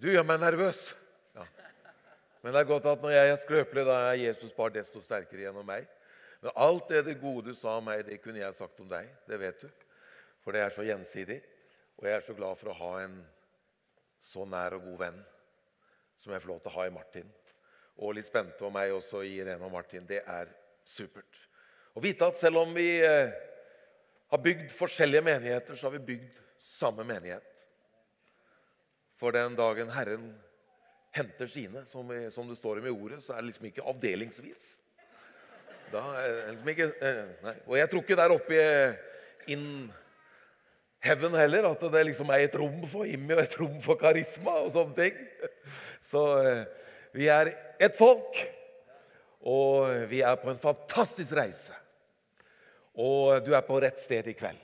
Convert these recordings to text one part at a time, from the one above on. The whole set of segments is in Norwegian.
Du gjør meg nervøs. Ja. Men det er godt at når jeg er skrøpelig, da er Jesus bare desto sterkere gjennom meg. Men alt det, det gode du sa om meg, det kunne jeg sagt om deg. Det vet du. For det er så gjensidig. Og jeg er så glad for å ha en så nær og god venn som jeg får lov til å ha i Martin. Og litt spente om meg også i Irene og Martin. Det er supert. Å vite at selv om vi eh, har bygd forskjellige menigheter, så har vi bygd samme menighet. For den dagen Herren henter sine, som, som det står om i ordet, så er det liksom ikke avdelingsvis. Da er det liksom ikke, eh, nei. Og jeg tror ikke der oppe in heaven heller at det liksom er et rom for Immi og et rom for karisma og sånne ting. Så eh, vi er et folk, og vi er på en fantastisk reise. Og du er på rett sted i kveld.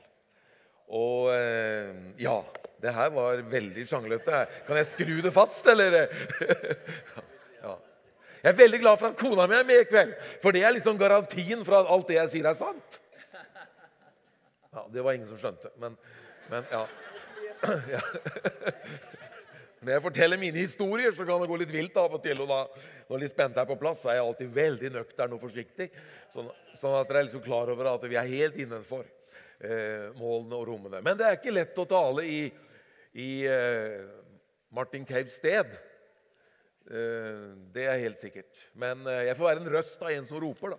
Og eh, ja, det her var veldig sjanglete. Kan jeg skru det fast, eller? ja. Jeg er veldig glad for at kona mi er med i kveld, for det er liksom garantien for at alt det jeg sier, er sant. Ja, Det var ingen som skjønte, men, men ja. ja. Når jeg forteller mine historier, så kan det gå litt vilt av og til. og da, Når litt spent er på plass, så er jeg alltid veldig nøktern og forsiktig. Sånn, sånn at dere er liksom klar over at vi er helt innenfor eh, målene og rommene. Men det er ikke lett å tale i, i eh, Martin Caves sted. Eh, det er helt sikkert. Men eh, jeg får være en røst av en som roper, da.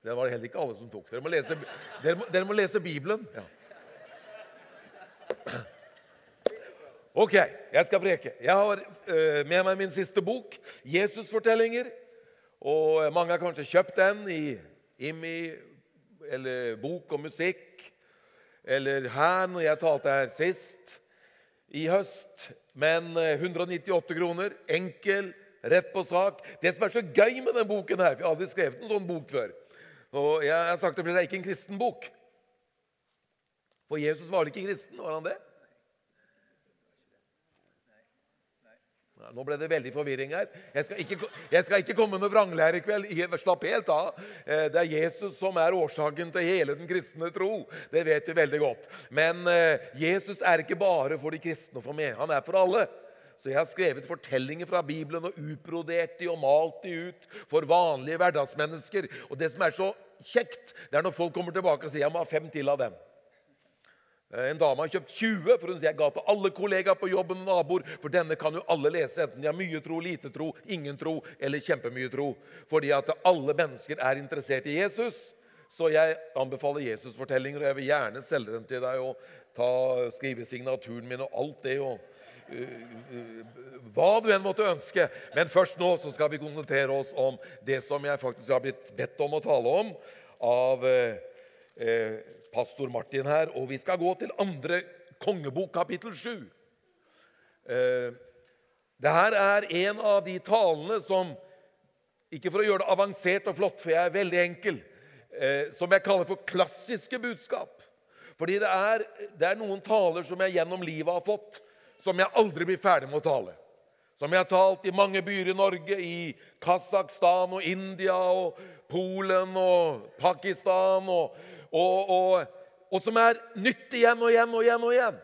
Det var det heller ikke alle som tok. Dere må lese, dere må, dere må lese Bibelen. Ja. Ok, jeg skal preke. Jeg har med meg min siste bok, 'Jesusfortellinger'. Og mange har kanskje kjøpt den i IMI eller Bok og musikk eller her når jeg talte her sist i høst. Men 198 eh, kroner, enkel, rett på sak. Det som er så gøy med denne boken her, for jeg har aldri skrevet en sånn bok før Og jeg har sagt det, at det er ikke en kristen bok. For Jesus var vel ikke kristen? Var han det? Nå ble det veldig forvirring her. Jeg skal ikke, jeg skal ikke komme med vranglære i kveld. Slapp helt av. Eh, det er Jesus som er årsaken til hele den kristne tro. Det vet vi veldig godt. Men eh, Jesus er ikke bare for de kristne og for meg. Han er for alle. Så jeg har skrevet fortellinger fra Bibelen og utbrodert de og malt de ut for vanlige hverdagsmennesker. Og det som er så kjekt, det er når folk kommer tilbake og sier jeg må ha fem til av den. Eh, en dame har kjøpt 20 for hun sier jeg ga til alle kollegaer på jobben og naboer. For denne kan jo alle lese, enten de har mye tro, lite tro, ingen tro eller kjempemye tro. Fordi at alle mennesker er interessert i Jesus. Så jeg anbefaler Jesusfortellinger, og jeg vil gjerne selge dem til deg. og ta, Skrive signaturen min og alt det. og uh, uh, Hva du enn måtte ønske. Men først nå så skal vi konsentrere oss om det som jeg faktisk har blitt bedt om å tale om av pastor Martin her, og vi skal gå til andre kongebok, kapittel 7. Det Dette er en av de talene som Ikke for å gjøre det avansert og flott, for jeg er veldig enkel. Eh, som jeg kaller for klassiske budskap. Fordi det er, det er noen taler som jeg gjennom livet har fått, som jeg aldri blir ferdig med å tale. Som jeg har talt i mange byer i Norge, i Kasakhstan og India og Polen og Pakistan og og, og, og, som er nytt igjen og igjen og igjen. Og igjen.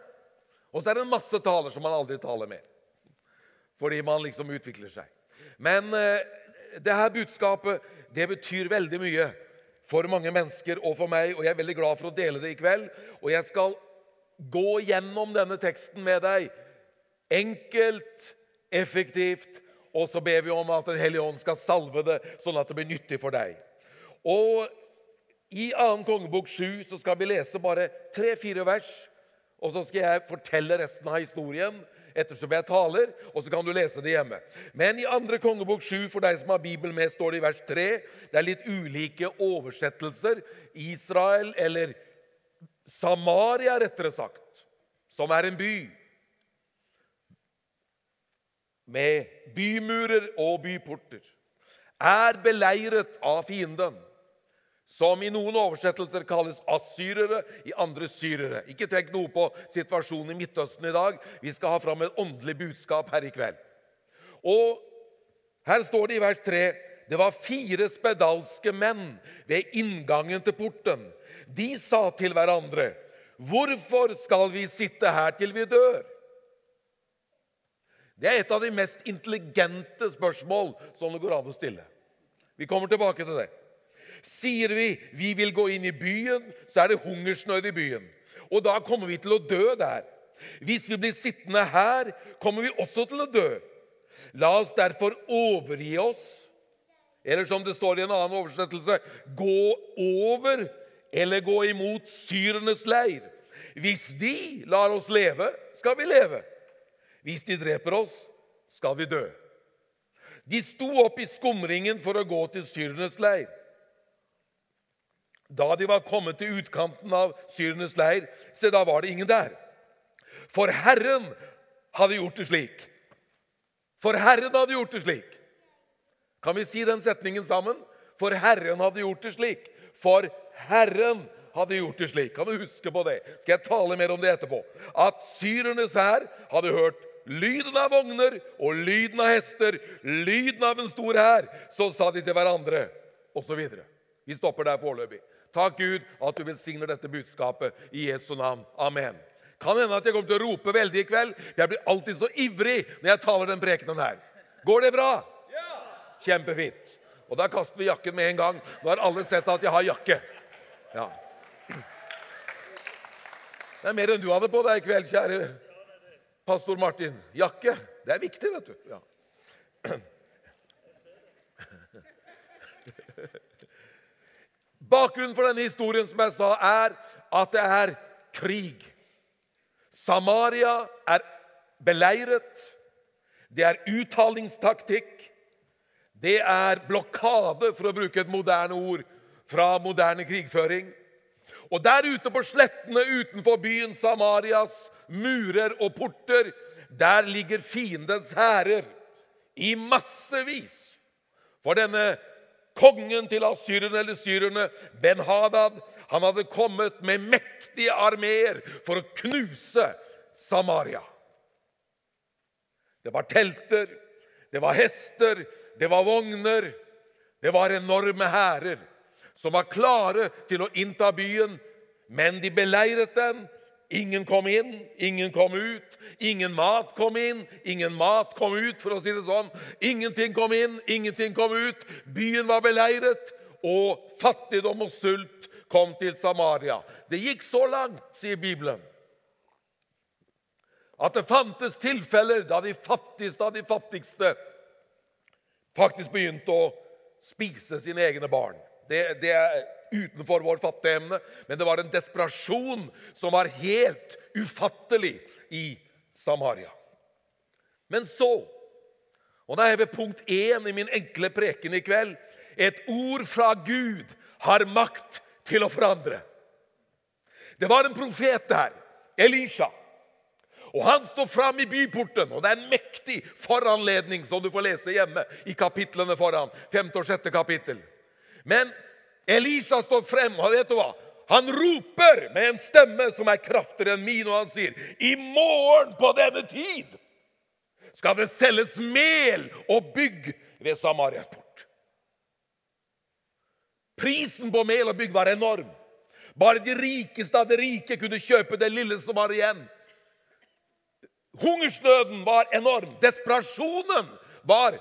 Og så er det en masse taler som man aldri taler med. Fordi man liksom utvikler seg. Men eh, det her budskapet det betyr veldig mye for mange mennesker og for meg, og jeg er veldig glad for å dele det i kveld. Og jeg skal gå gjennom denne teksten med deg enkelt, effektivt, og så ber vi om at Den hellige ånd skal salve det, sånn at det blir nyttig for deg. Og i 2. kongebok 7 så skal vi lese bare tre-fire vers. Og så skal jeg fortelle resten av historien ettersom jeg taler. Og så kan du lese det hjemme. Men i 2. kongebok 7, for deg som har Bibelen med, står det i vers 3. Det er litt ulike oversettelser. Israel, eller Samaria, rettere sagt, som er en by. Med bymurer og byporter. Er beleiret av fienden som i noen oversettelser kalles assyrere, i andre syrere. Ikke tenk noe på situasjonen i Midtøsten i dag. Vi skal ha fram et åndelig budskap her i kveld. Og her står det i vers 3 det var fire spedalske menn ved inngangen til porten. De sa til hverandre, 'Hvorfor skal vi sitte her til vi dør?' Det er et av de mest intelligente spørsmål som det går an å stille. Vi kommer tilbake til det. Sier vi vi vil gå inn i byen, så er det hungersnød i byen. Og da kommer vi til å dø der. Hvis vi blir sittende her, kommer vi også til å dø. La oss derfor overgi oss, eller som det står i en annen oversettelse, gå over eller gå imot syrenes leir. Hvis de lar oss leve, skal vi leve. Hvis de dreper oss, skal vi dø. De sto opp i skumringen for å gå til syrenes leir. Da de var kommet til utkanten av syrenes leir, se, da var det ingen der. For Herren hadde gjort det slik. For Herren hadde gjort det slik. Kan vi si den setningen sammen? For Herren hadde gjort det slik. For Herren hadde gjort det slik. Kan du huske på det? Skal jeg tale mer om det etterpå? At syrernes hær hadde hørt lyden av vogner og lyden av hester, lyden av en stor hær. Så sa de til hverandre, osv. Vi stopper der foreløpig. Takk, Gud, at du velsigner dette budskapet i Jesu navn. Amen. Kan hende at jeg kommer til å rope veldig i kveld. Jeg blir alltid så ivrig når jeg taler den prekenen her. Går det bra? Kjempefint. Og da kaster vi jakken med en gang. Nå har alle sett at jeg har jakke. Ja. Det er mer enn du hadde på deg i kveld, kjære pastor Martin. Jakke. Det er viktig, vet du. Ja. Bakgrunnen for denne historien som jeg sa, er at det er krig. Samaria er beleiret. Det er uttalingstaktikk. Det er blokade, for å bruke et moderne ord fra moderne krigføring. Og der ute på slettene utenfor byen Samarias murer og porter, der ligger fiendens hærer i massevis. For denne kongen til Assyrene eller syrerne, Ben-Hadad, han hadde kommet med mektige armeer for å knuse Samaria. Det var telter, det var hester, det var vogner. Det var enorme hærer som var klare til å innta byen, men de beleiret den. Ingen kom inn, ingen kom ut. Ingen mat kom inn, ingen mat kom ut, for å si det sånn. Ingenting kom inn, ingenting kom ut. Byen var beleiret, og fattigdom og sult kom til Samaria. Det gikk så langt, sier Bibelen, at det fantes tilfeller da de fattigste av de fattigste faktisk begynte å spise sine egne barn. Det, det er utenfor vår fatteevne, men det var en desperasjon som var helt ufattelig i Samaria. Men så, og da er jeg ved punkt én i min enkle preken i kveld Et ord fra Gud har makt til å forandre. Det var en profet der, Elisha. Og Han står fram i byporten, og det er en mektig foranledning som du får lese hjemme i kapitlene foran. femte og sjette kapittel. Men Elisa står frem, og vet du hva? Han roper med en stemme som er kraftigere enn min, og han sier, 'I morgen på denne tid skal det selges mel og bygg ved Samarias port.' Prisen på mel og bygg var enorm. Bare de rikeste av de rike kunne kjøpe det lille som var igjen. Hungersnøden var enorm. Desperasjonen var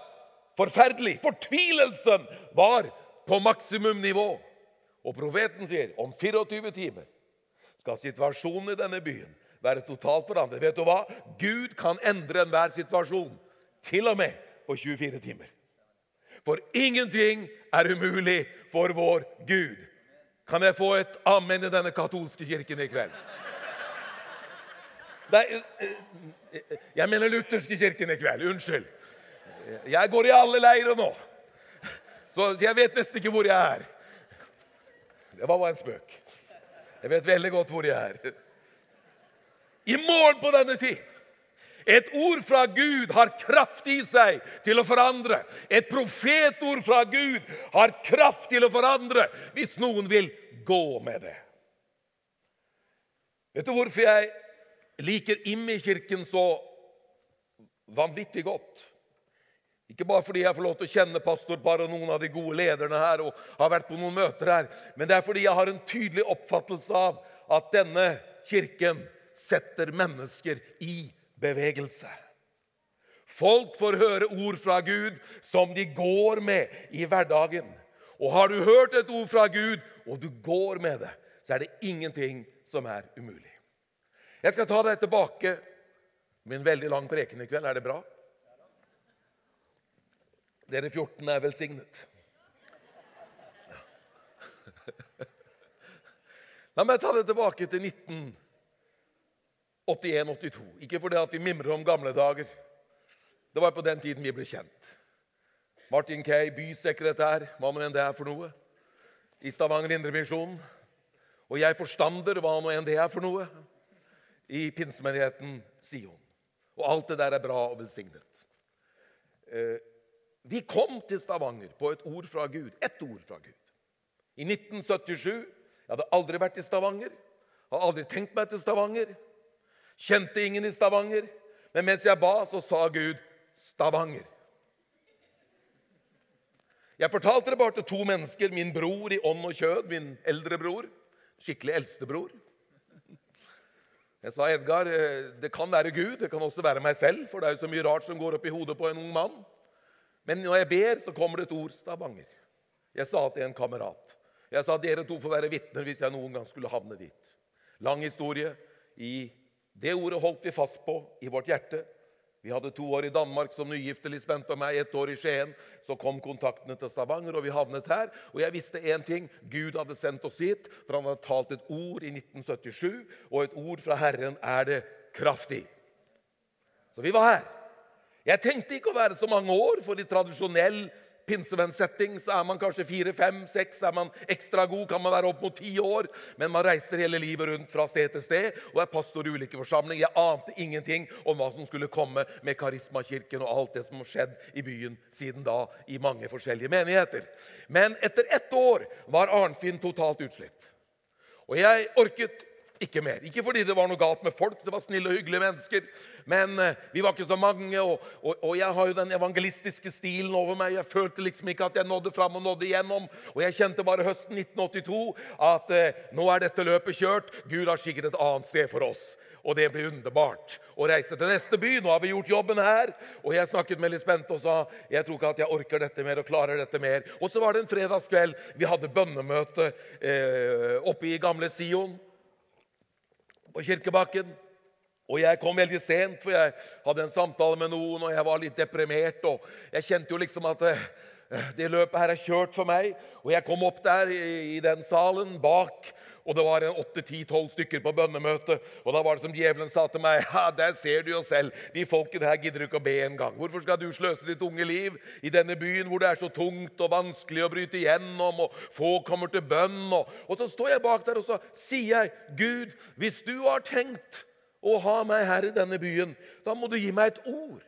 forferdelig. Fortvilelsen var på maksimumnivå. Og profeten sier om 24 timer skal situasjonen i denne byen være totalt forandret. Vet du hva? Gud kan endre enhver situasjon, til og med på 24 timer. For ingenting er umulig for vår Gud. Kan jeg få et amen i denne katolske kirken i kveld? Nei, eh, eh, jeg mener lutherske kirken i kveld. Unnskyld. Jeg går i alle leirer nå, så jeg vet nesten ikke hvor jeg er. Det var bare en spøk. Jeg vet veldig godt hvor jeg er. I morgen på denne tid et ord fra Gud har kraft i seg til å forandre. Et profetord fra Gud har kraft til å forandre hvis noen vil gå med det. Vet du hvorfor jeg liker Immi-kirken så vanvittig godt? Ikke bare fordi jeg får lov til å kjenne pastorpar og noen av de gode lederne her, og har vært på noen møter her, men det er fordi jeg har en tydelig oppfattelse av at denne kirken setter mennesker i bevegelse. Folk får høre ord fra Gud som de går med i hverdagen. Og har du hørt et ord fra Gud, og du går med det, så er det ingenting som er umulig. Jeg skal ta deg tilbake med en veldig lang preken i kveld. Er det bra? Dere 14 er velsignet. La meg ta det tilbake til 1981-82. Ikke fordi at vi mimrer om gamle dager. Det var på den tiden vi ble kjent. Martin Kay, bysekretær, hva nå enn det er for noe, i Stavanger Indremisjon. Og jeg forstander, hva nå enn det er for noe, i pinsemenigheten Sion. Og alt det der er bra og velsignet. Vi kom til Stavanger på et ord fra Gud. Ett ord fra Gud. I 1977 Jeg hadde aldri vært i Stavanger. Har aldri tenkt meg til Stavanger. Kjente ingen i Stavanger. Men mens jeg ba, så sa Gud Stavanger. Jeg fortalte det bare til to mennesker. Min bror i ånd og kjød, min eldre bror. Skikkelig eldstebror. Jeg sa Edgar, eh, det kan være Gud, det kan også være meg selv, for det er jo så mye rart som går opp i hodet på en ung mann. Men når jeg ber, så kommer det et ord Stavanger. Jeg sa til en kamerat. Jeg sa dere to får være vitner hvis jeg noen gang skulle havne dit. Lang historie. I det ordet holdt vi fast på i vårt hjerte. Vi hadde to år i Danmark som nygifte, Lisbeth og meg, ett år i Skien. Så kom kontaktene til Stavanger, og vi havnet her. Og jeg visste én ting. Gud hadde sendt oss hit, for han hadde talt et ord i 1977. Og et ord fra Herren er det kraftig. Så vi var her. Jeg tenkte ikke å være så mange år, for i tradisjonell pinsevennsetting så er man kanskje fire, fem, seks. Er man ekstra god, kan man være opp mot ti år. Men man reiser hele livet rundt fra sted til sted og er pastor i ulike forsamlinger. Jeg ante ingenting om hva som skulle komme med Karismakirken og alt det som har skjedd i byen siden da i mange forskjellige menigheter. Men etter ett år var Arnfinn totalt utslitt. Og jeg orket ikke mer. Ikke fordi det var noe galt med folk, det var snille og hyggelige mennesker. Men eh, vi var ikke så mange, og, og, og, jeg har jo den evangelistiske stilen over meg. Jeg følte liksom ikke at jeg nådde fram og nådde igjennom. Og jeg kjente bare høsten 1982 at eh, nå er dette løpet kjørt. Gud har sikkert et annet sted for oss. Og det blir underbart å reise til neste by. Nå har vi gjort jobben her. Og jeg snakket med Lisbeth og sa jeg tror ikke at jeg orker dette mer og klarer dette mer. Og så var det en fredagskveld. Vi hadde bønnemøte eh, oppe i gamle Sion på Kirkebakken. Og jeg kom veldig sent, for jeg hadde en samtale med noen, og jeg var litt deprimert. og Jeg kjente jo liksom at eh, det løpet her er kjørt for meg. Og jeg kom opp der i, i den salen bak og det var en 8-10-12 stykker på bønnemøte. Og da var det som djevelen sa til meg ja, Der ser du jo selv. De folkene her gidder ikke å be engang. Hvorfor skal du sløse ditt unge liv i denne byen hvor det er så tungt og vanskelig å bryte igjennom, og få kommer til bønn? Og, og så står jeg bak der og så sier jeg, Gud, hvis du har tenkt å ha meg her i denne byen, da må du gi meg et ord.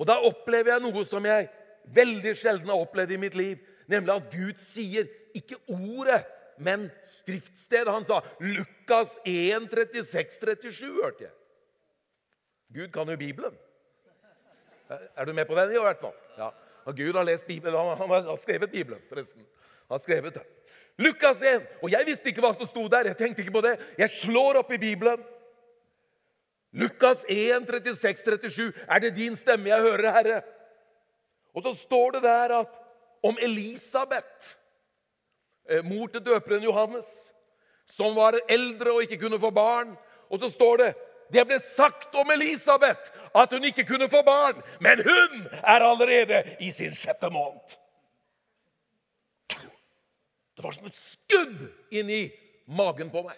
Og da opplever jeg noe som jeg veldig sjelden har opplevd i mitt liv, nemlig at Gud sier ikke ordet, men skriftstedet. Han sa Lukas 1, 36, 37, hørte jeg. Gud kan jo Bibelen. Er du med på den? i hvert fall? Ja. Og Gud har lest Bibelen. Han har skrevet Bibelen, forresten. Han har skrevet den. Lukas 1. Og jeg visste ikke hva som sto der. Jeg tenkte ikke på det. Jeg slår opp i Bibelen. Lukas 1, 36, 37. Er det din stemme jeg hører, Herre? Og så står det der at om Elisabeth mor til døperen Johannes, som var eldre og ikke kunne få barn. Og så står det det ble sagt om Elisabeth at hun ikke kunne få barn, men hun er allerede i sin sjette måned. Det var som et skudd inni magen på meg.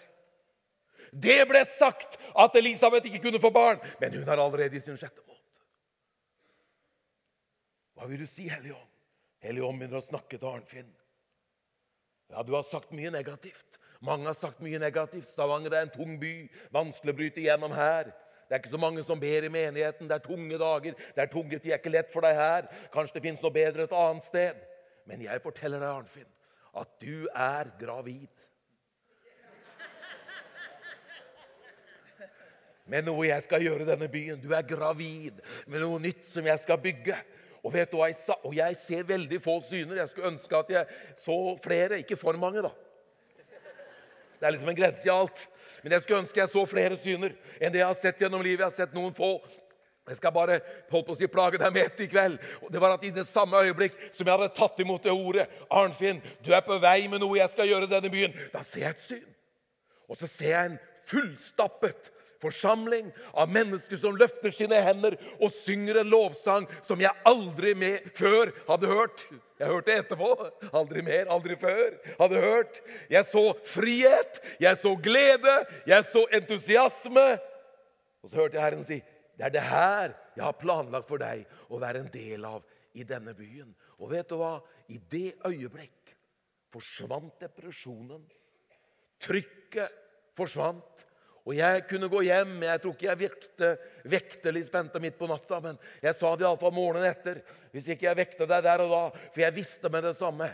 Det ble sagt at Elisabeth ikke kunne få barn, men hun er allerede i sin sjette måned. Hva vil du si, Hellige Ånd? Hellige Ånd begynner å snakke til Arnfinn. Ja, du har sagt mye negativt. Mange har sagt mye negativt. Stavanger er en tung by. Vanskelig å bryte igjennom her. Det er ikke så mange som ber i menigheten. Det er tunge dager. Det er tunge tid. er ikke lett for deg her. Kanskje det fins noe bedre et annet sted. Men jeg forteller deg, Arnfinn, at du er gravid. Med noe jeg skal gjøre i denne byen. Du er gravid med noe nytt som jeg skal bygge. Og, vet du, og jeg ser veldig få syner. Jeg skulle ønske at jeg så flere. Ikke for mange, da. Det er liksom en grense i alt. Men jeg skulle ønske jeg så flere syner enn det jeg har sett gjennom livet. Jeg har sett noen få. Jeg skal bare holdt på å si, plage deg med ett i kveld. Og det var at I det samme øyeblikk som jeg hadde tatt imot det ordet Arnfinn, du er på vei med noe jeg skal gjøre i denne byen. Da ser jeg et syn. Og så ser jeg en fullstappet forsamling av mennesker som løfter sine hender og synger en lovsang som jeg aldri med før hadde hørt. Jeg hørte etterpå. Aldri mer, aldri før. Hadde hørt. Jeg så frihet, jeg så glede, jeg så entusiasme. Og så hørte jeg Herren si, 'Det er det her jeg har planlagt for deg å være en del av i denne byen.' Og vet du hva? I det øyeblikk forsvant depresjonen. Trykket forsvant. Og jeg kunne gå hjem. Jeg tror ikke jeg vekte, vekte litt spente midt på natta, men jeg sa det iallfall morgenen etter. Hvis ikke jeg vekte deg der og da, for jeg visste med det samme.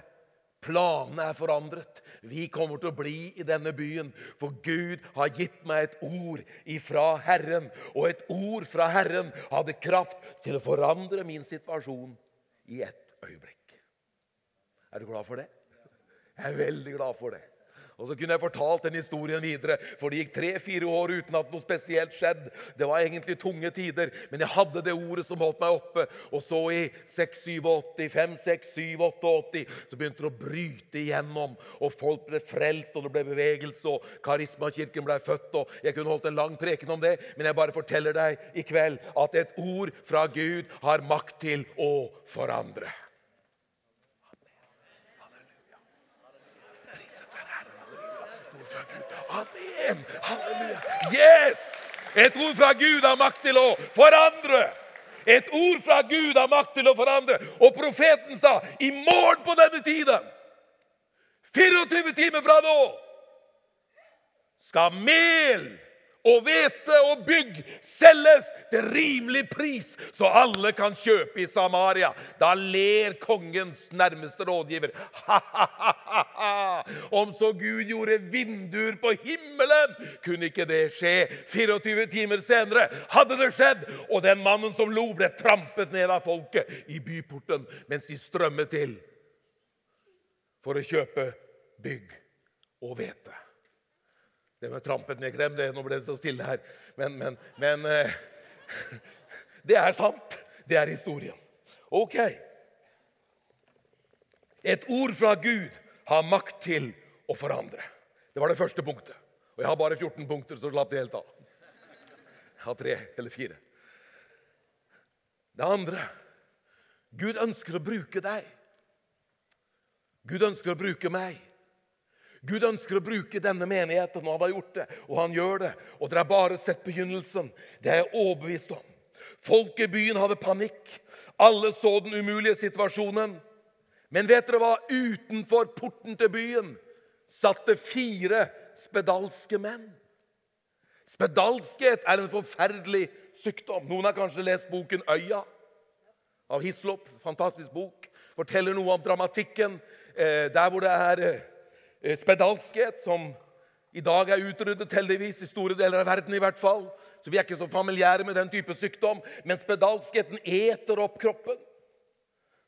Planene er forandret. Vi kommer til å bli i denne byen, for Gud har gitt meg et ord ifra Herren. Og et ord fra Herren hadde kraft til å forandre min situasjon i ett øyeblikk. Er du glad for det? Jeg er veldig glad for det. Og så kunne jeg fortalt den historien videre, for det gikk tre-fire år uten at noe spesielt skjedde. Det var egentlig tunge tider, men jeg hadde det ordet som holdt meg oppe. Og så i 6-87, 5-6-7-88 så begynte det å bryte igjennom. Og folk ble frelst, og det ble bevegelse, og Karismakirken ble født. og Jeg kunne holdt en lang preken om det, men jeg bare forteller deg i kveld at et ord fra Gud har makt til å forandre. Amen! Yes! Et ord fra Gud har makt til å forandre. Et ord fra Gud har makt til å forandre. Og profeten sa i morgen på denne tiden, 24 timer fra nå, skal mel og hvete og bygg selges til rimelig pris, så alle kan kjøpe i Samaria. Da ler kongens nærmeste rådgiver. Ha-ha-ha! Om så Gud gjorde vinduer på himmelen, kunne ikke det skje. 24 timer senere hadde det skjedd, og den mannen som lo, ble trampet ned av folket i byporten mens de strømmet til for å kjøpe bygg og hvete. Det med trampet ned, glem det. Nå ble det så stille her. Men, men, men eh, Det er sant. Det er historien. Ok. Et ord fra Gud har makt til å forandre. Det var det første punktet. Og jeg har bare 14 punkter, så slapp det helt av. Jeg har tre eller fire. Det andre Gud ønsker å bruke deg. Gud ønsker å bruke meg. Gud ønsker å bruke denne menigheten, og han har gjort det. Og han gjør det. Og dere har bare sett begynnelsen. Det er jeg overbevist om. Folk i byen hadde panikk. Alle så den umulige situasjonen. Men vet dere hva? Utenfor porten til byen satt det fire spedalske menn. Spedalskhet er en forferdelig sykdom. Noen har kanskje lest boken 'Øya' av Hislop. Fantastisk bok. Forteller noe om dramatikken eh, der hvor det er eh, spedalskhet, som i dag er utryddet heldigvis i store deler av verden. i hvert fall. Så Vi er ikke så familiære med den type sykdom. Men spedalskheten eter opp kroppen.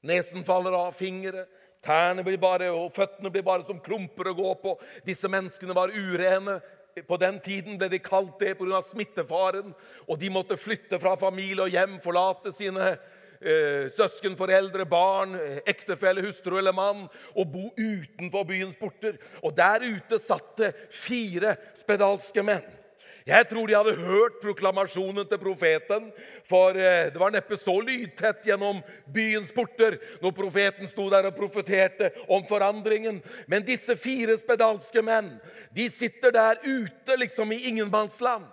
Nesen faller av, fingre, tærne blir bare, og føttene blir bare som klumper å gå på. Disse menneskene var urene. På den tiden ble de kalt det pga. smittefaren. Og de måtte flytte fra familie og hjem, forlate sine eh, søsken, foreldre, barn, ektefelle, hustru eller mann og bo utenfor byens porter. Og der ute satt det fire spedalske menn. Jeg tror de hadde hørt proklamasjonen til profeten, for eh, det var neppe så lydtett gjennom byens porter når profeten sto der og profeterte om forandringen. Men disse fire spedalske menn de sitter der ute, liksom i ingenmannsland.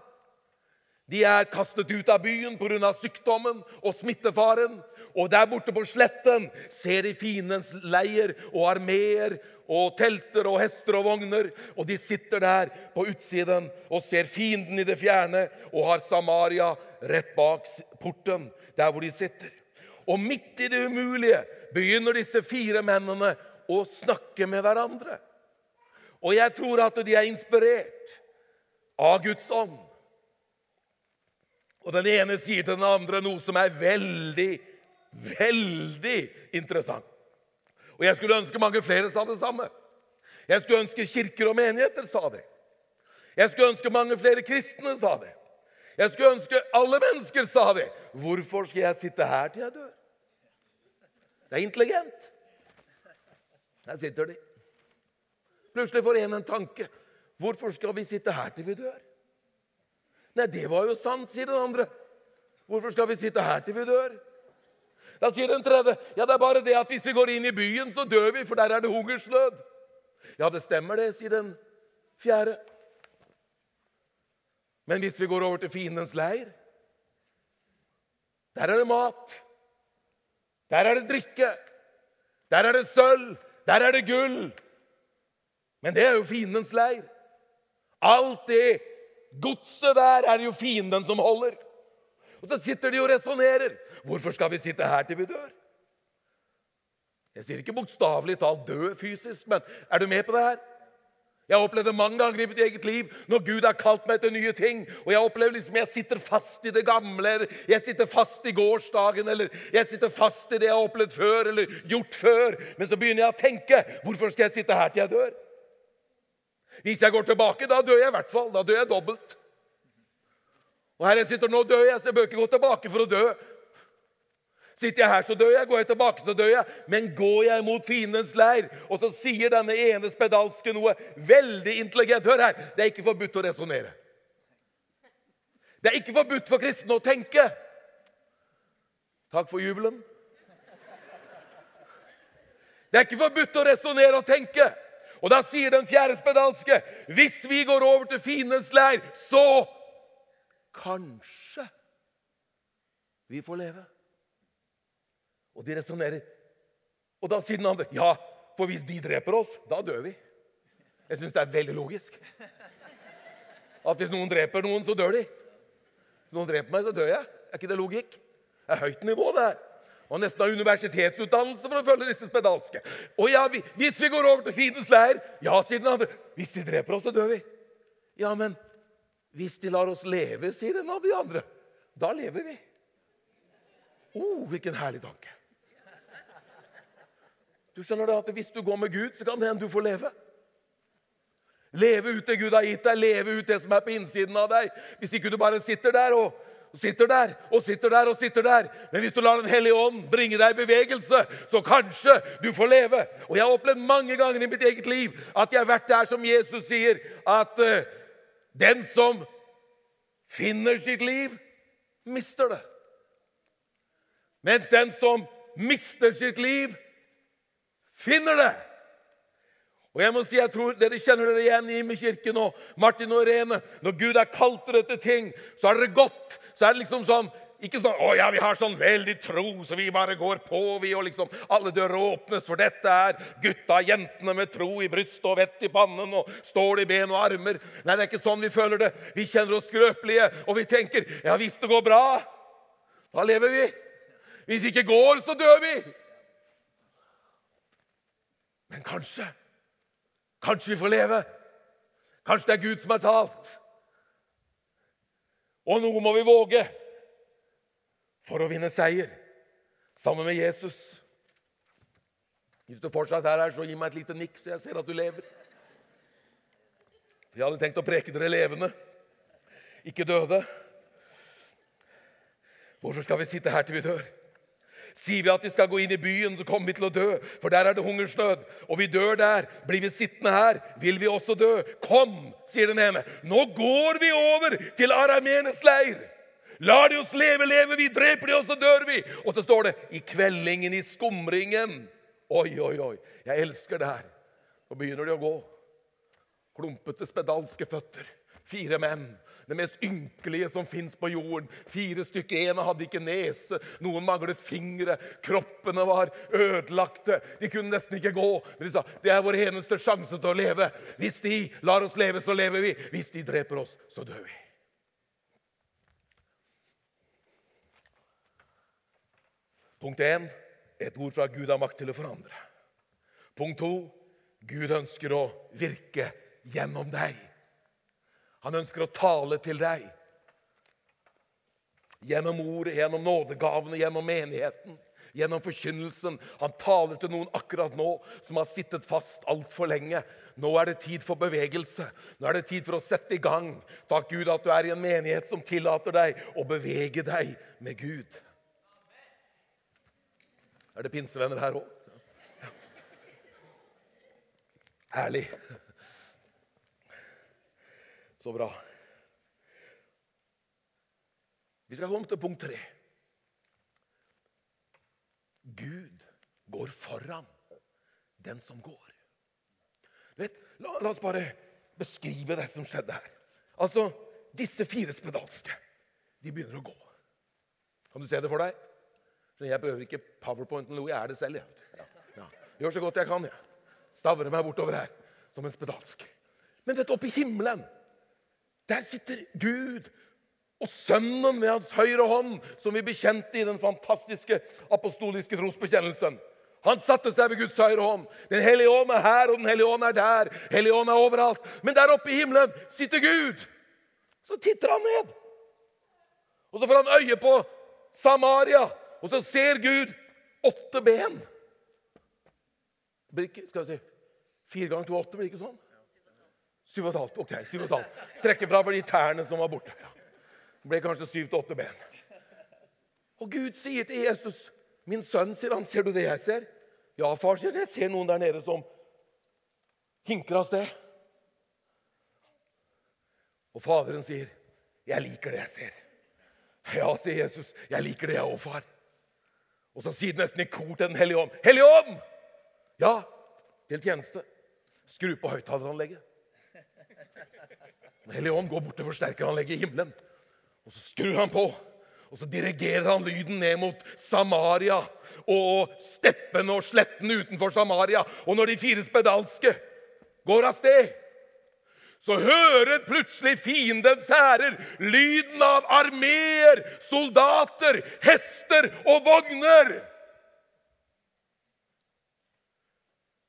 De er kastet ut av byen pga. sykdommen og smittefaren. Og der borte på sletten ser de fiendens leir og armeer og telter og hester og vogner. Og de sitter der på utsiden og ser fienden i det fjerne og har Samaria rett bak porten, der hvor de sitter. Og midt i det umulige begynner disse fire mennene å snakke med hverandre. Og jeg tror at de er inspirert av Guds ånd. Og den ene sier til den andre noe som er veldig, veldig interessant. Og jeg skulle ønske mange flere sa det samme. Jeg skulle ønske kirker og menigheter sa det. Jeg skulle ønske mange flere kristne sa det. Jeg skulle ønske alle mennesker sa det. Hvorfor skal jeg sitte her til jeg dør? Det er intelligent. Her sitter de. Plutselig får en en tanke. Hvorfor skal vi sitte her til vi dør? Nei, det var jo sant, sier den andre. Hvorfor skal vi sitte her til vi dør? Da sier den tredje ja, det er bare det at hvis vi går inn i byen, så dør vi, for der er det hungersnød. Ja, det stemmer det, sier den fjerde. Men hvis vi går over til fiendens leir, der er det mat. Der er det drikke. Der er det sølv. Der er det gull. Men det er jo fiendens leir. Alt det godset der er jo fienden som holder. Og så sitter de og resonnerer. Hvorfor skal vi sitte her til vi dør? Jeg sier ikke bokstavelig talt dø fysisk, men er du med på det her? Jeg har opplevd det mange ganger i mitt eget liv når Gud har kalt meg til nye ting. Og jeg opplever liksom jeg sitter fast i det gamle, eller jeg sitter fast i gårsdagen, eller jeg sitter fast i det jeg har opplevd før eller gjort før. Men så begynner jeg å tenke hvorfor skal jeg sitte her til jeg dør? Hvis jeg går tilbake, da dør jeg i hvert fall. Da dør jeg dobbelt. Og her jeg sitter nå, dør jeg, så jeg bør ikke gå tilbake for å dø. Sitter jeg her, så dør jeg. Går jeg tilbake, så dør jeg. Men går jeg mot fiendens leir, og så sier denne ene spedalske noe veldig intelligent Hør her! Det er ikke forbudt å resonnere. Det er ikke forbudt for kristne å tenke. Takk for jubelen. Det er ikke forbudt å resonnere og tenke. Og da sier den fjerde spedalske hvis vi går over til fiendens leir, så kanskje vi får leve. Og de resonnerer. Og da sier den andre ja, for hvis de dreper oss, da dør vi. Jeg syns det er veldig logisk. At hvis noen dreper noen, så dør de. Hvis noen dreper meg, så dør jeg. Er ikke det logikk? Det er høyt nivå, det her. Og nesten har universitetsutdannelse for å følge disse spedalske. Og ja, vi, Hvis vi går over til fiendens leir Ja, sier den andre. Hvis de dreper oss, så dør vi. Ja, men hvis de lar oss leve, sier en av de andre, da lever vi. Å, oh, hvilken herlig tanke. Du skjønner det at Hvis du går med Gud, så kan det hende du får leve. Leve ut det Gud har gitt deg, leve ut det som er på innsiden av deg. Hvis ikke du bare sitter der og, sitter der og sitter der og sitter der. Men hvis du lar Den hellige ånd bringe deg i bevegelse, så kanskje du får leve. Og Jeg har opplevd mange ganger i mitt eget liv at jeg har vært der som Jesus sier, at uh, den som finner sitt liv, mister det. Mens den som mister sitt liv, finner det. Og jeg må si, jeg tror Dere kjenner dere igjen i kirken og Martin og Irene. Når Gud har kalt dere til ting, så er dere godt. Så er det liksom sånn ikke sånn 'Å ja, vi har sånn veldig tro, så vi bare går på', vi, og liksom alle dører åpnes, for dette er gutta og jentene med tro i brystet og vett i pannen og stål i ben og armer. Nei, det er ikke sånn vi føler det. Vi kjenner oss skrøpelige, og vi tenker 'Ja, hvis det går bra, da lever vi'. Hvis det ikke går, så dør vi. Men kanskje Kanskje vi får leve. Kanskje det er Gud som har talt. Og noe må vi våge for å vinne seier sammen med Jesus. Hvis du fortsatt er her, så gi meg et lite nikk, så jeg ser at du lever. Jeg hadde tenkt å preke dere levende, ikke døde. Hvorfor skal vi sitte her til vi dør? Sier vi at vi skal gå inn i byen, så kommer vi til å dø, for der er det hungersnød. Og vi dør der. Blir vi sittende her, vil vi også dø. Kom, sier den ene. Nå går vi over til aramenes leir. Lar de oss leve, lever vi. Dreper de oss, så dør vi. Og så står det i kveldingen, i skumringen. Oi, oi, oi. Jeg elsker det her. Nå begynner de å gå. Klumpete, spedalske føtter. Fire menn det mest ynkelige som fins på jorden. Fire stykker. ene hadde ikke nese, noen manglet fingre. Kroppene var ødelagte. De kunne nesten ikke gå. Men de sa det er vår eneste sjanse til å leve. Hvis de lar oss leve, så lever vi. Hvis de dreper oss, så dør vi. Punkt 1. Et ord fra Gud har makt til å forandre. Punkt 2. Gud ønsker å virke gjennom deg. Han ønsker å tale til deg. Gjennom ordet, gjennom nådegavene, gjennom menigheten, gjennom forkynnelsen. Han taler til noen akkurat nå som har sittet fast altfor lenge. Nå er det tid for bevegelse. Nå er det tid for å sette i gang. Takk Gud at du er i en menighet som tillater deg å bevege deg med Gud. Er det pinsevenner her òg? Herlig. Så bra. Vi skal komme til punkt tre. Gud går foran den som går. Vet, la, la, oss bare beskrive det som skjedde her. Altså, Disse fire spedalske de begynner å gå. Kan du se det for deg? Jeg behøver ikke powerpointen, lo, Jeg er det selv. Jeg. Ja, ja. Gjør så godt jeg kan. Jeg. Stavrer meg bortover her som en spedalsk. Men vet du, oppe i himmelen, der sitter Gud og Sønnen ved hans høyre hånd, som vi bekjente i den fantastiske apostoliske trosbekjennelsen. Han satte seg ved Guds høyre hånd. Den hellige ånd er her, og Den hellige ånd er der. Hellige ånd er overalt. Men der oppe i himmelen sitter Gud. Så titter han ned. Og så får han øye på Samaria, og så ser Gud åtte ben. Skal vi si, Fire ganger to åtte, blir ikke sånn? Syv og et halvt. Ok, syv og et halvt. Trekke fra for de tærne som var borte. Ja. Det ble kanskje syv til åtte ben. Og Gud sier til Jesus, 'Min sønn', sier han, 'ser du det jeg ser?' Ja, far, sier jeg ser noen der nede som hinker av sted. Og faderen sier, 'Jeg liker det jeg ser'. Ja, sier Jesus, 'Jeg liker det, jeg òg, far'. Og så sier det nesten i kor til Den hellige ånd. Hellige ånd! Ja, til tjeneste. Skru på høyttaleranlegget. Den hellige ånd går bort til forsterkeranlegget i himmelen. Og så skrur han på. Og så dirigerer han lyden ned mot Samaria og steppene og slettene utenfor Samaria. Og når de fire spedalske går av sted, så hører plutselig fiendens hærer lyden av armeer, soldater, hester og vogner.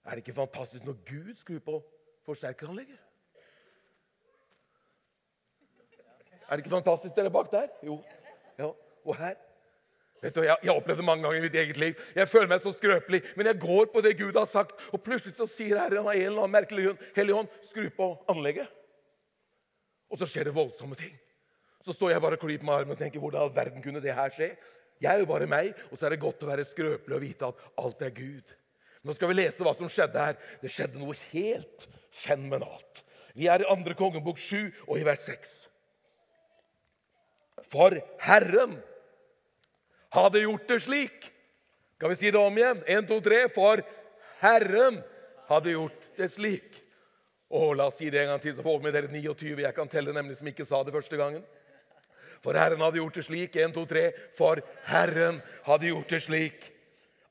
Er det ikke fantastisk når Gud skrur på forsterkeranlegget? Er det ikke fantastisk, dere bak der? Jo. Ja, og her. Vet du, jeg, har opplevd det mange ganger i mitt eget liv. Jeg føler meg så skrøpelig, men jeg går på det Gud har sagt. Og plutselig så sier Herren av en eller annen merkelig Hellig hånd, skru på anlegget. Og så skjer det voldsomme ting. Så står jeg bare og klyper med armen og tenker hvordan all verden kunne det her skje? Jeg er jo bare meg, og så er det godt å være skrøpelig og vite at alt er Gud. Nå skal vi lese hva som skjedde her. Det skjedde noe helt fenomenalt. Vi er i andre kongebok 7 og i vers 6. For Herren hadde gjort det slik. Skal vi si det om igjen? En, to, tre. For Herren hadde gjort det slik. Og La oss si det en gang til, så får vi med dere 29. Jeg kan telle nemlig som ikke sa det første gangen. For Herren hadde gjort det slik. En, to, tre. For Herren hadde gjort det slik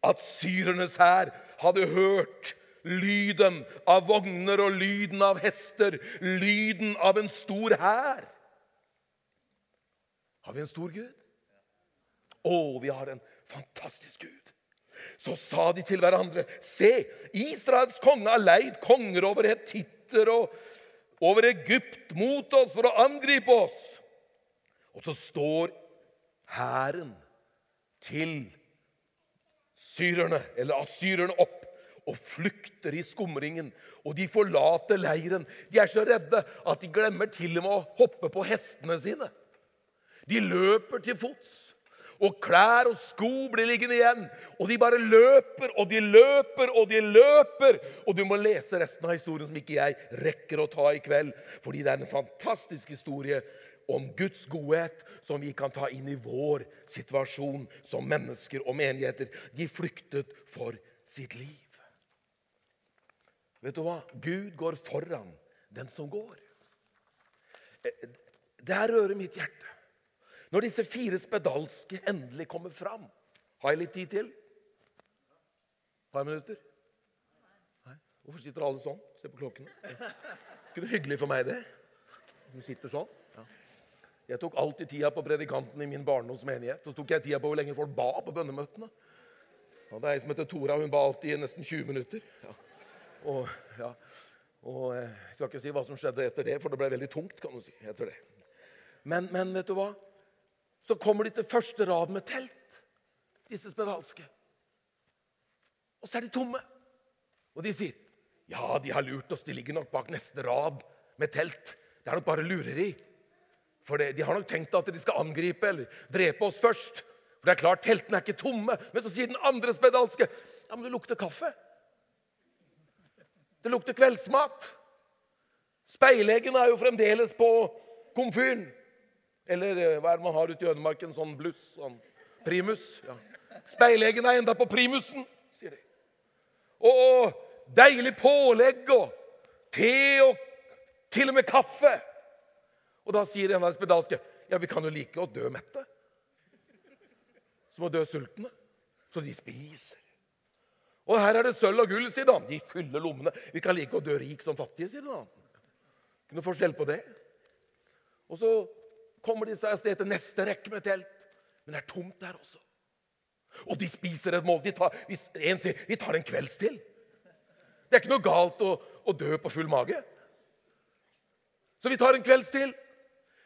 at syrernes hær hadde hørt lyden av vogner og lyden av hester, lyden av en stor hær. Har vi en stor Gud? Å, vi har en fantastisk Gud. Så sa de til hverandre, se, Israels konge har leid konger over hetitter og over Egypt mot oss for å angripe oss. Og så står hæren til syrerne, eller asyrerne opp og flykter i skumringen. Og de forlater leiren. De er så redde at de glemmer til og med å hoppe på hestene sine. De løper til fots. Og klær og sko blir liggende igjen. Og de bare løper og de løper og de løper. Og du må lese resten av historien som ikke jeg rekker å ta i kveld. Fordi det er en fantastisk historie om Guds godhet som vi kan ta inn i vår situasjon som mennesker og menigheter. De flyktet for sitt liv. Vet du hva? Gud går foran den som går. Eh, det her rører mitt hjerte. Når disse fire spedalske endelig kommer fram Har jeg litt tid til? Et par minutter? Nei? Hvorfor sitter alle sånn? Se på klokkene. Ikke det hyggelig for meg, det? De sitter sånn. Ja. Jeg tok alltid tida på predikanten i min barndomsmenighet. Så tok jeg tida på hvor lenge folk ba på bønnemøtene. Og det er ei som heter Tora. Hun ba alltid i nesten 20 minutter. Ja. Og, ja. og eh, Jeg skal ikke si hva som skjedde etter det, for det ble veldig tungt. kan du si, etter det. Men, men vet du hva? Så kommer de til første rad med telt, disse spedalske. Og så er de tomme. Og de sier, Ja, de har lurt oss. De ligger nok bak neste rad med telt. Det er nok bare lureri. For De har nok tenkt at de skal angripe eller drepe oss først. For det er klart, Teltene er ikke tomme. Men så sier den andre spedalske ja, men det lukter kaffe. Det lukter kveldsmat. Speileggene er jo fremdeles på komfyren. Eller eh, hva er det man har ute i ødemarken? Sånn bluss? Sånn primus? Ja. Speileggen er enda på primusen, sier de. Og deilig pålegg og te og til og med kaffe. Og da sier en av de spedalske ja, vi kan jo like å dø mette som å dø sultne. Så de spiser. Og her er det sølv og gull, sier han. De fyller lommene. Vi kan like å dø rik som fattige, sier han. Ikke noe forskjell på det. Og så kommer de seg av sted til neste rekke med telt. Men det er tomt der også. Og de spiser et måltid. En sier vi tar en kvelds til. Det er ikke noe galt å, å dø på full mage. Så vi tar en kvelds til.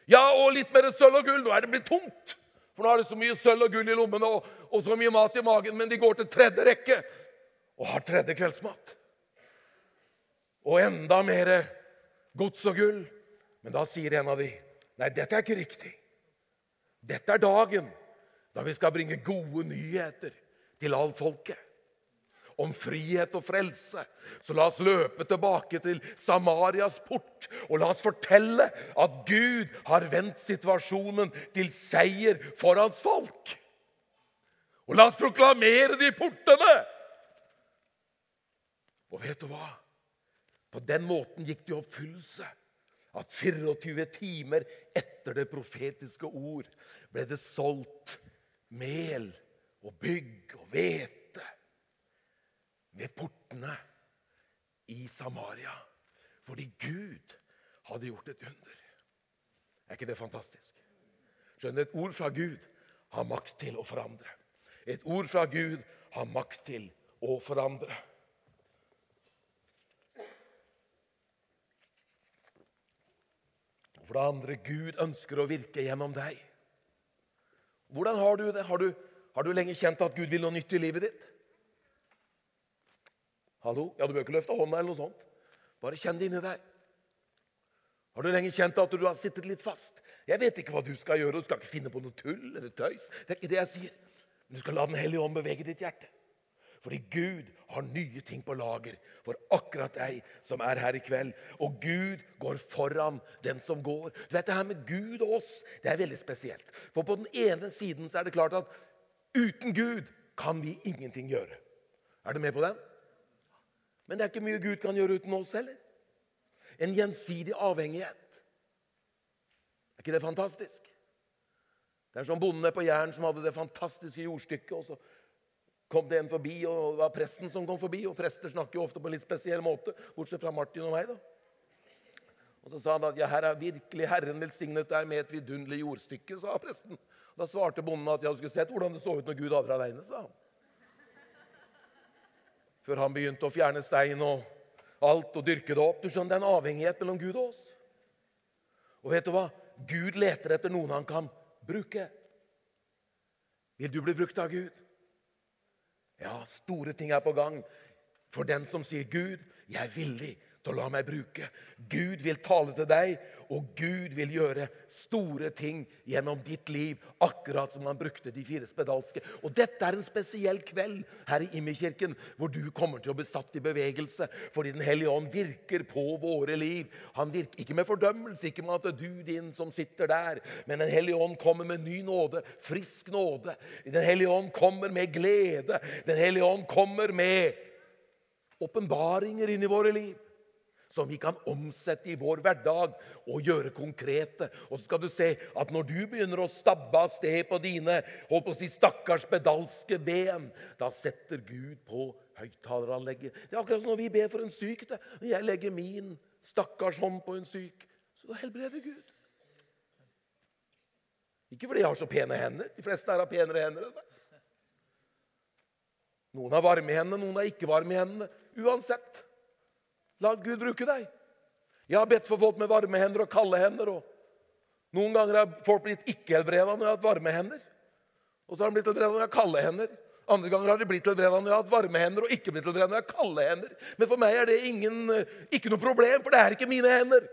Ja, og litt mer sølv og gull. Nå er det blitt tomt. For nå har det så mye sølv og gull i lommene og, og så mye mat i magen. Men de går til tredje rekke og har tredje kveldsmat. Og enda mer gods og gull. Men da sier en av de, nei, dette er ikke riktig. Dette er dagen da vi skal bringe gode nyheter til alt folket. Om frihet og frelse. Så la oss løpe tilbake til Samarias port og la oss fortelle at Gud har vendt situasjonen til seier for hans folk. Og la oss proklamere de portene! Og vet du hva? På den måten gikk det i oppfyllelse at 24 timer etter det profetiske ord ble det solgt mel og bygg og hvete ved portene i Samaria. Fordi Gud hadde gjort et under. Er ikke det fantastisk? Skjønner, Et ord fra Gud har makt til å forandre. Et ord fra Gud har makt til å forandre. For det andre Gud ønsker å virke gjennom deg. Hvordan har du det? Har du, har du lenge kjent at Gud vil noe nytt i livet ditt? Hallo? Ja, Du bør ikke løfte hånda, eller noe sånt. Bare kjenn det inni deg. Har du lenge kjent at du har sittet litt fast? Jeg vet ikke hva du skal gjøre. Du skal ikke finne på noe tull eller tøys. Det er ikke det jeg sier. Men du skal la Den hellige ånd bevege ditt hjerte. Fordi Gud har nye ting på lager for akkurat deg som er her i kveld. Og Gud går foran den som går. Du vet, Det her med Gud og oss det er veldig spesielt. For på den ene siden så er det klart at uten Gud kan vi ingenting gjøre. Er du med på den? Men det er ikke mye Gud kan gjøre uten oss heller. En gjensidig avhengighet. Er ikke det fantastisk? Det er som bonden på Jæren som hadde det fantastiske jordstykket. og så kom det en forbi, og det var presten som kom forbi. Og prester snakker jo ofte på en litt spesiell måte, bortsett fra Martin og meg. da. Og Så sa han at ja, her er virkelig Herren velsignet deg med et vidunderlig jordstykke. sa presten. Da svarte bonden at ja, du skulle sett hvordan det så ut når Gud hadde det aleine. sa han. Før han begynte å fjerne stein og alt og dyrke det opp. Du skjønner, Det er en avhengighet mellom Gud og oss. Og vet du hva? Gud leter etter noen han kan bruke. Vil du bli brukt av Gud? Ja, store ting er på gang. For den som sier, 'Gud, jeg er villig til å la meg bruke'. Gud vil tale til deg, og Gud vil gjøre store ting gjennom ditt liv, akkurat som han brukte de fire spedalske. Og dette er en spesiell kveld her i Immerkirken, hvor du kommer til å bli satt i bevegelse, fordi Den hellige ånd virker på våre liv. Han virker ikke med fordømmelse, ikke med at det er du, din som sitter der, men Den hellige ånd kommer med ny nåde, frisk nåde. Den hellige ånd kommer med glede. Den hellige ånd kommer med åpenbaringer inn i våre liv som vi kan omsette i vår hverdag og gjøre konkrete. Og så skal du se at når du begynner å stabbe av sted på dine holdt på å si, stakkars pedalske ben, da setter Gud på høyttaleranlegget. Det er akkurat som når vi ber for en syk. Det. Når jeg legger min stakkars hånd på en syk, så helbreder Gud. Ikke fordi jeg har så pene hender. De fleste her har penere hender enn meg. Noen har varme i hendene, noen har ikke varme i hendene. Uansett. La Gud bruke deg. Jeg har bedt for folk med varme hender og kalde hender. og Noen ganger har folk blitt ikke-helbreda når jeg har hatt varme hender. Og så har de blitt helbreda når jeg har kalde hender. Andre ganger har de blitt helbreda når jeg har hatt varme hender, og ikke blitt helbreda når jeg har kalde hender. Men for meg er det ingen, ikke noe problem, for det er ikke mine hender.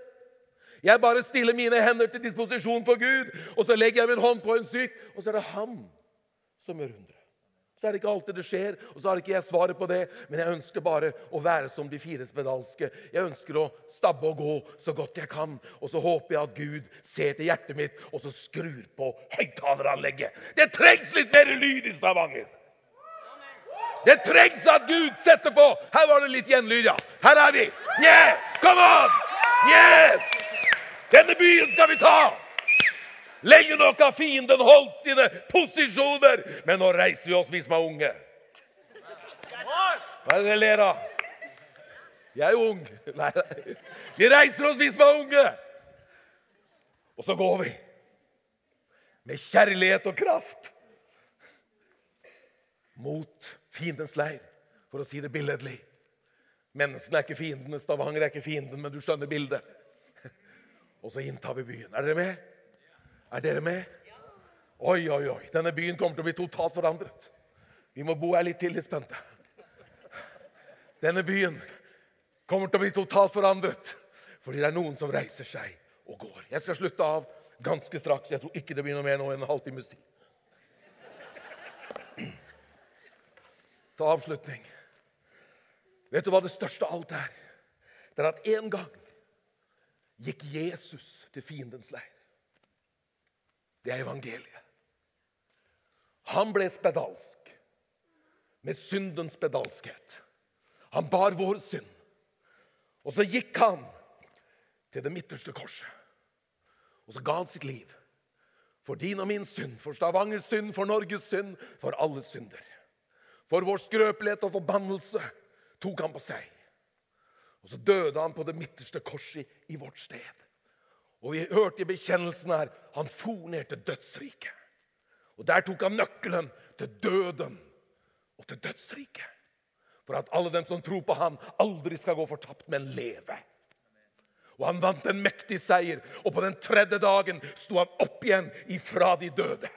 Jeg bare stiller mine hender til disposisjon for Gud, og så legger jeg min hånd på en syk, og så er det han som gjør undre. Så er det ikke alltid det skjer, og så har ikke jeg svaret på det. Men jeg ønsker bare å være som de fire spedalske. Jeg ønsker å stabbe og gå så godt jeg kan. Og så håper jeg at Gud ser til hjertet mitt, og så skrur på høyttaleranlegget. Det trengs litt mer lyd i Stavanger! Det trengs at Gud setter på! Her var det litt gjenlyd, ja. Her er vi! Yeah! Come on! Yes! Denne byen skal vi ta! Lenge nok har fienden holdt sine posisjoner, men nå reiser vi oss, vi som er unge. Hva er det dere ler av? Jeg er ung. Nei, nei. Vi reiser oss, vi som er unge. Og så går vi med kjærlighet og kraft mot fiendens leir, for å si det billedlig. Menneskene er ikke fiendene, Stavanger er ikke fienden, men du skjønner bildet. Og så inntar vi byen. Er dere med? Er dere med? Oi, oi, oi. Denne byen kommer til å bli totalt forandret. Vi må bo her litt til, litt spente. Denne byen kommer til å bli totalt forandret fordi det er noen som reiser seg og går. Jeg skal slutte av ganske straks. Jeg tror ikke det blir noe mer nå enn en halvtimes tid. Til avslutning. Vet du hva det største av alt er? Det er at en gang gikk Jesus til fiendens leir. Det er evangeliet. Han ble spedalsk med syndens spedalskhet. Han bar vår synd. Og så gikk han til det midterste korset. Og så ga han sitt liv. For din og min synd, for Stavangers synd, for Norges synd, for alle synder. For vår skrøpelighet og forbannelse tok han på seg. Og så døde han på det midterste korset i vårt sted. Og vi hørte i bekjennelsen her han for ned til dødsriket. Og Der tok han nøkkelen til døden og til dødsriket. For at alle dem som tror på ham, aldri skal gå fortapt, men leve. Og Han vant en mektig seier, og på den tredje dagen sto han opp igjen ifra de døde.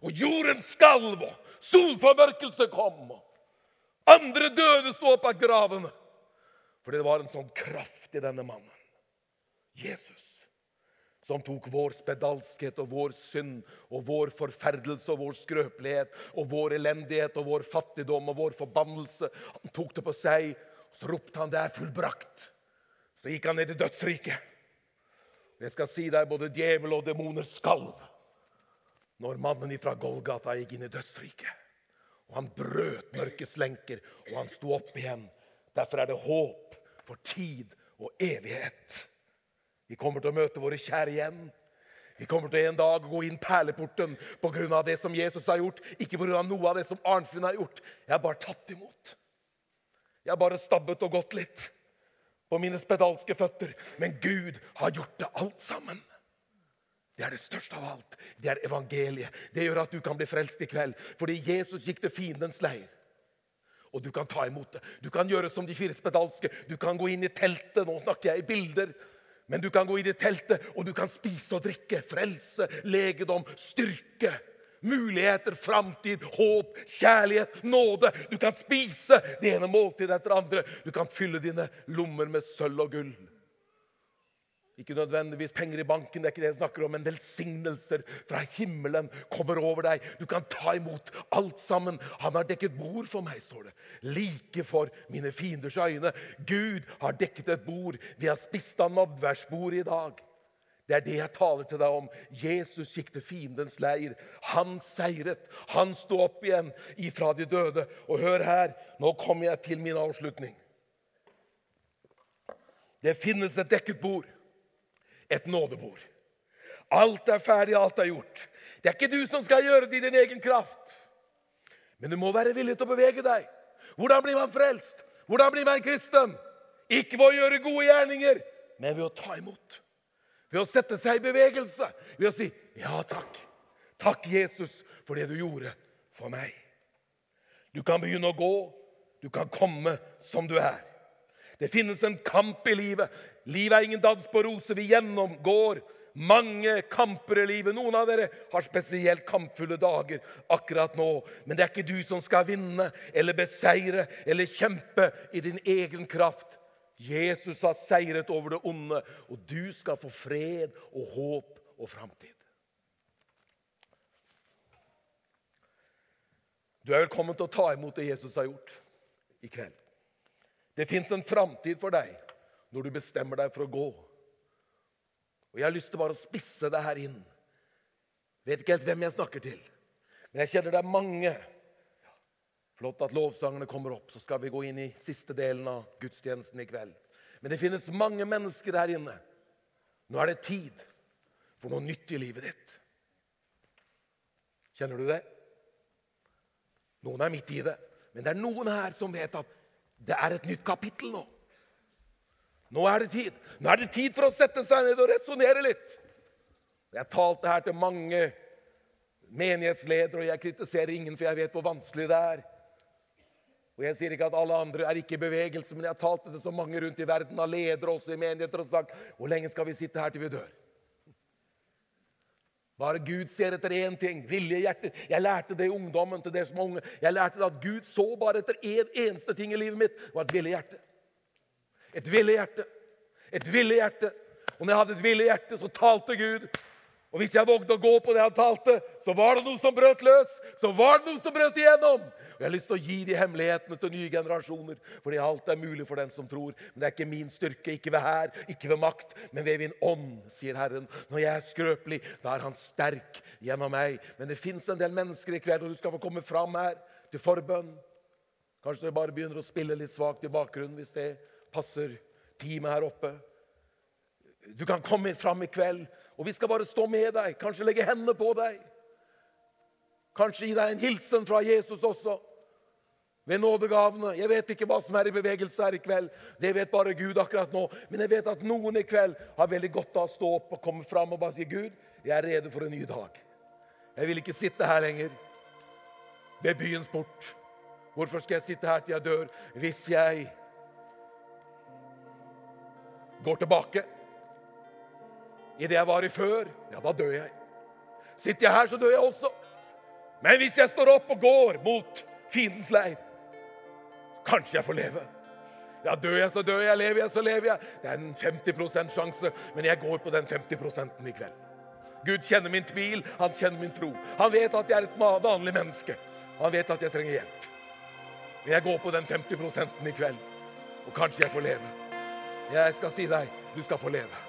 Og jorden skalv, og solformørkelse kom. og Andre døde sto opp av gravene. For det var en sånn kraft i denne mannen. Jesus som tok vår spedalskhet og vår synd og vår forferdelse og vår skrøpelighet og vår elendighet og vår fattigdom og vår forbannelse. Han tok det på seg, og så ropte han 'Det er fullbrakt'. Så gikk han ned i dødsriket. Jeg skal si deg, både djevel og demoner skalv når mannen fra Golgata gikk inn i dødsriket. Og han brøt mørkets lenker, og han sto opp igjen. Derfor er det håp for tid og evighet. Vi kommer til å møte våre kjære igjen. Vi kommer til en dag å gå inn perleporten pga. det som Jesus har gjort, ikke pga. noe av det som Arnfinn har gjort. Jeg har bare tatt imot. Jeg har bare stabbet og gått litt på mine spedalske føtter. Men Gud har gjort det alt sammen. Det er det største av alt. Det er evangeliet. Det gjør at du kan bli frelst i kveld. Fordi Jesus gikk til fiendens leir. Og du kan ta imot det. Du kan gjøre som de fire spedalske. Du kan gå inn i teltet. Nå snakker jeg i bilder. Men du kan gå i det teltet, og du kan spise og drikke. Frelse, legedom, styrke, muligheter, framtid, håp, kjærlighet, nåde. Du kan spise det ene måltidet etter andre. Du kan fylle dine lommer med sølv og gull. Ikke nødvendigvis penger i banken, det er ikke det jeg snakker om, men velsignelser fra himmelen kommer over deg. Du kan ta imot alt sammen. Han har dekket bord for meg, står det. Like for mine fienders øyne. Gud har dekket et bord. Vi har spist av nadværsbordet i dag. Det er det jeg taler til deg om. Jesus gikk til fiendens leir. Han seiret. Han sto opp igjen ifra de døde. Og hør her, nå kommer jeg til min avslutning. Det finnes et dekket bord et nådebord. Alt er ferdig, alt er gjort. Det er ikke du som skal gjøre det i din egen kraft. Men du må være villig til å bevege deg. Hvordan blir man frelst? Hvordan blir man kristen? Ikke ved å gjøre gode gjerninger, men ved å ta imot. Ved å sette seg i bevegelse. Ved å si 'Ja, takk'. Takk, Jesus, for det du gjorde for meg. Du kan begynne å gå. Du kan komme som du er. Det finnes en kamp i livet. Livet er ingen dans på roser. Vi gjennomgår mange kamper i livet. Noen av dere har spesielt kampfulle dager akkurat nå. Men det er ikke du som skal vinne eller beseire eller kjempe i din egen kraft. Jesus har seiret over det onde, og du skal få fred og håp og framtid. Du er velkommen til å ta imot det Jesus har gjort i kveld. Det fins en framtid for deg når du bestemmer deg for å gå. Og Jeg har lyst til bare å spisse det her inn. Vet ikke helt hvem jeg snakker til, men jeg kjenner det er mange. Flott at lovsangene kommer opp, så skal vi gå inn i siste delen av gudstjenesten i kveld. Men det finnes mange mennesker her inne. Nå er det tid for noe nytt i livet ditt. Kjenner du det? Noen er midt i det. Men det er noen her som vet at det er et nytt kapittel nå. Nå er det tid. Nå er det tid for å sette seg ned og resonnere litt. Jeg talte her til mange menighetsledere, og jeg kritiserer ingen, for jeg vet hvor vanskelig det er. Og Jeg sier ikke at alle andre er ikke i bevegelse, men jeg har talt til så mange rundt i verden, av ledere også i menigheter, og sagt hvor lenge skal vi sitte her til vi dør? Bare Gud ser etter én ting vilje hjerter. Jeg lærte det i ungdommen til dere som unge. Jeg lærte det at Gud så bare etter én eneste ting i livet mitt, var et villig hjerte. Et villig hjerte. Et villig hjerte. Og når jeg hadde et villig hjerte, så talte Gud. Og hvis jeg vågde å gå på det han talte, så var det noe som brøt løs. Så var det noe som brøt igjennom. Og Jeg har lyst til å gi de hemmelighetene til nye generasjoner, fordi alt er mulig for den som tror. Men det er ikke min styrke, ikke ved hær, ikke ved makt, men ved min ånd, sier Herren. Når jeg er skrøpelig, da er Han sterk gjennom meg. Men det fins en del mennesker i kveld, og du skal få komme fram her til forbønn. Kanskje dere bare begynner å spille litt svakt i bakgrunnen hvis det passer teamet her oppe. Du kan komme fram i kveld, og vi skal bare stå med deg. Kanskje legge hendene på deg. Kanskje gi deg en hilsen fra Jesus også. Ved nådegavene. Jeg vet ikke hva som er i bevegelse her i kveld. Det vet bare Gud akkurat nå. Men jeg vet at noen i kveld har veldig godt av å stå opp og komme fram og bare si, 'Gud, jeg er rede for en ny dag.' Jeg vil ikke sitte her lenger ved byens port. Hvorfor skal jeg sitte her til jeg dør hvis jeg går tilbake. I det jeg var i før, ja, da dør jeg. Sitter jeg her, så dør jeg også. Men hvis jeg står opp og går mot fiendens leir, kanskje jeg får leve. Ja, Dør jeg, så dør jeg. Lever jeg, så lever jeg. Det er en 50 sjanse, men jeg går på den 50 i kveld. Gud kjenner min tvil, han kjenner min tro. Han vet at jeg er et vanlig menneske. Han vet at jeg trenger hjelp. Men jeg går på den 50 i kveld, og kanskje jeg får leve. Jeg skal si deg, du skal få leve.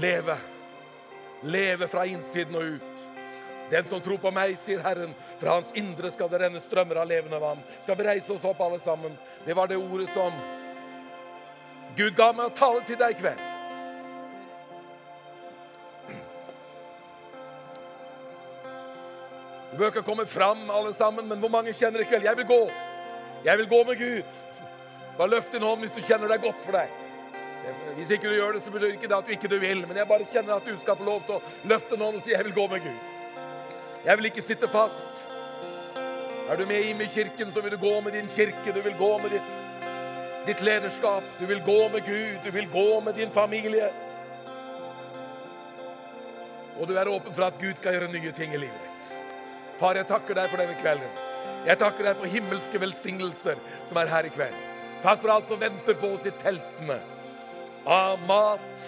Leve. Leve fra innsiden og ut. Den som tror på meg, sier Herren, fra hans indre skal det renne strømmer av levende vann. Skal vi reise oss opp, alle sammen? Det var det ordet som Gud ga meg å tale til deg i kveld. Du bør ikke komme fram, alle sammen, men hvor mange kjenner i kveld? Jeg vil gå. Jeg vil gå med Gud. Bare løft din hånd hvis du kjenner det er godt for deg. Hvis ikke du gjør det, så betyr ikke det at du ikke du vil. Men jeg bare kjenner at du skal få lov til å løfte en hånd og si 'Jeg vil gå med Gud'. Jeg vil ikke sitte fast. Er du med inn i kirken, så vil du gå med din kirke. Du vil gå med ditt, ditt lederskap. Du vil gå med Gud. Du vil gå med din familie. Og du er åpen for at Gud skal gjøre nye ting i livet ditt. Far, jeg takker deg for denne kvelden. Jeg takker deg for himmelske velsignelser som er her i kveld. Takk for alt som venter på oss i teltene. Av mat,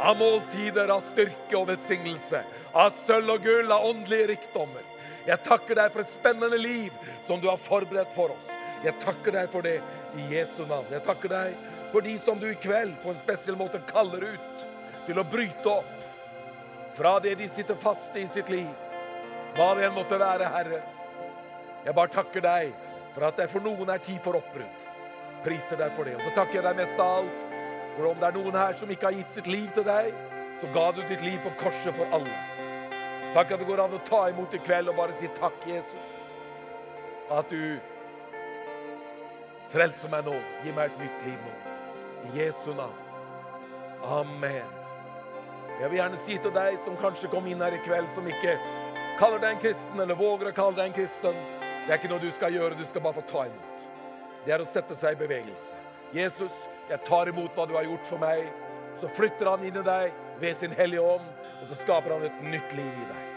av måltider, av styrke og velsignelse. Av sølv og gull, av åndelige rikdommer. Jeg takker deg for et spennende liv som du har forberedt for oss. Jeg takker deg for det i Jesu navn. Jeg takker deg for de som du i kveld på en spesiell måte kaller ut til å bryte opp fra det de sitter fast i sitt liv. Hva det enn måtte være, Herre. Jeg bare takker deg for at det for noen er tid for oppbrudd. Priser deg for det. Og så takker jeg deg mest av alt for om det er noen her som ikke har gitt sitt liv til deg, så ga du ditt liv på korset for alle. Takk at det går an å ta imot i kveld og bare si takk, Jesus. At du frelser meg nå. Gi meg et nytt liv nå. I Jesu navn. Amen. Jeg vil gjerne si til deg som kanskje kom inn her i kveld, som ikke kaller deg en kristen, eller våger å kalle deg en kristen det er ikke noe du skal gjøre, du skal bare få ta imot. Det er å sette seg i bevegelse. Jesus, jeg tar imot hva du har gjort for meg. Så flytter han inn i deg, ved sin Hellige Ånd, og så skaper han et nytt liv i deg.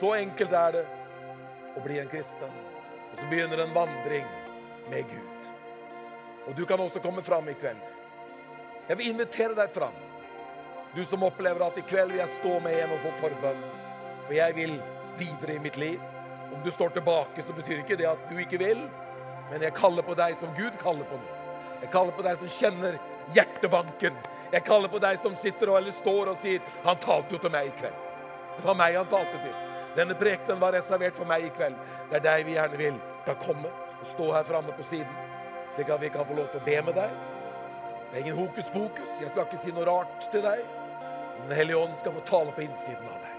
Så enkelt er det å bli en kristen. Og så begynner en vandring med Gud. Og du kan også komme fram i kveld. Jeg vil invitere deg fram. Du som opplever at i kveld vil jeg stå med igjen og få forbønn. For jeg vil videre i mitt liv. Om du står tilbake, så betyr ikke det at du ikke vil. Men jeg kaller på deg som Gud kaller på nå. Jeg kaller på deg som kjenner hjertebanken. Jeg kaller på deg som sitter og, eller står og sier 'Han talte jo til meg i kveld'. Det var meg han talte til. Denne prekenen var reservert for meg i kveld. Det er deg vi gjerne vil skal komme og stå her framme på siden, slik at vi kan få lov til å be med deg. Det er ingen hokus pokus. Jeg skal ikke si noe rart til deg. Den Hellige Ånd skal få tale på innsiden av deg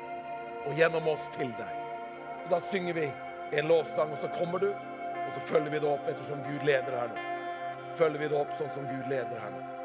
og gjennom oss til deg. Da synger vi en lovsang, og så kommer du, og så følger vi det opp ettersom Gud leder her nå. Følger vi det opp sånn som Gud leder her nå.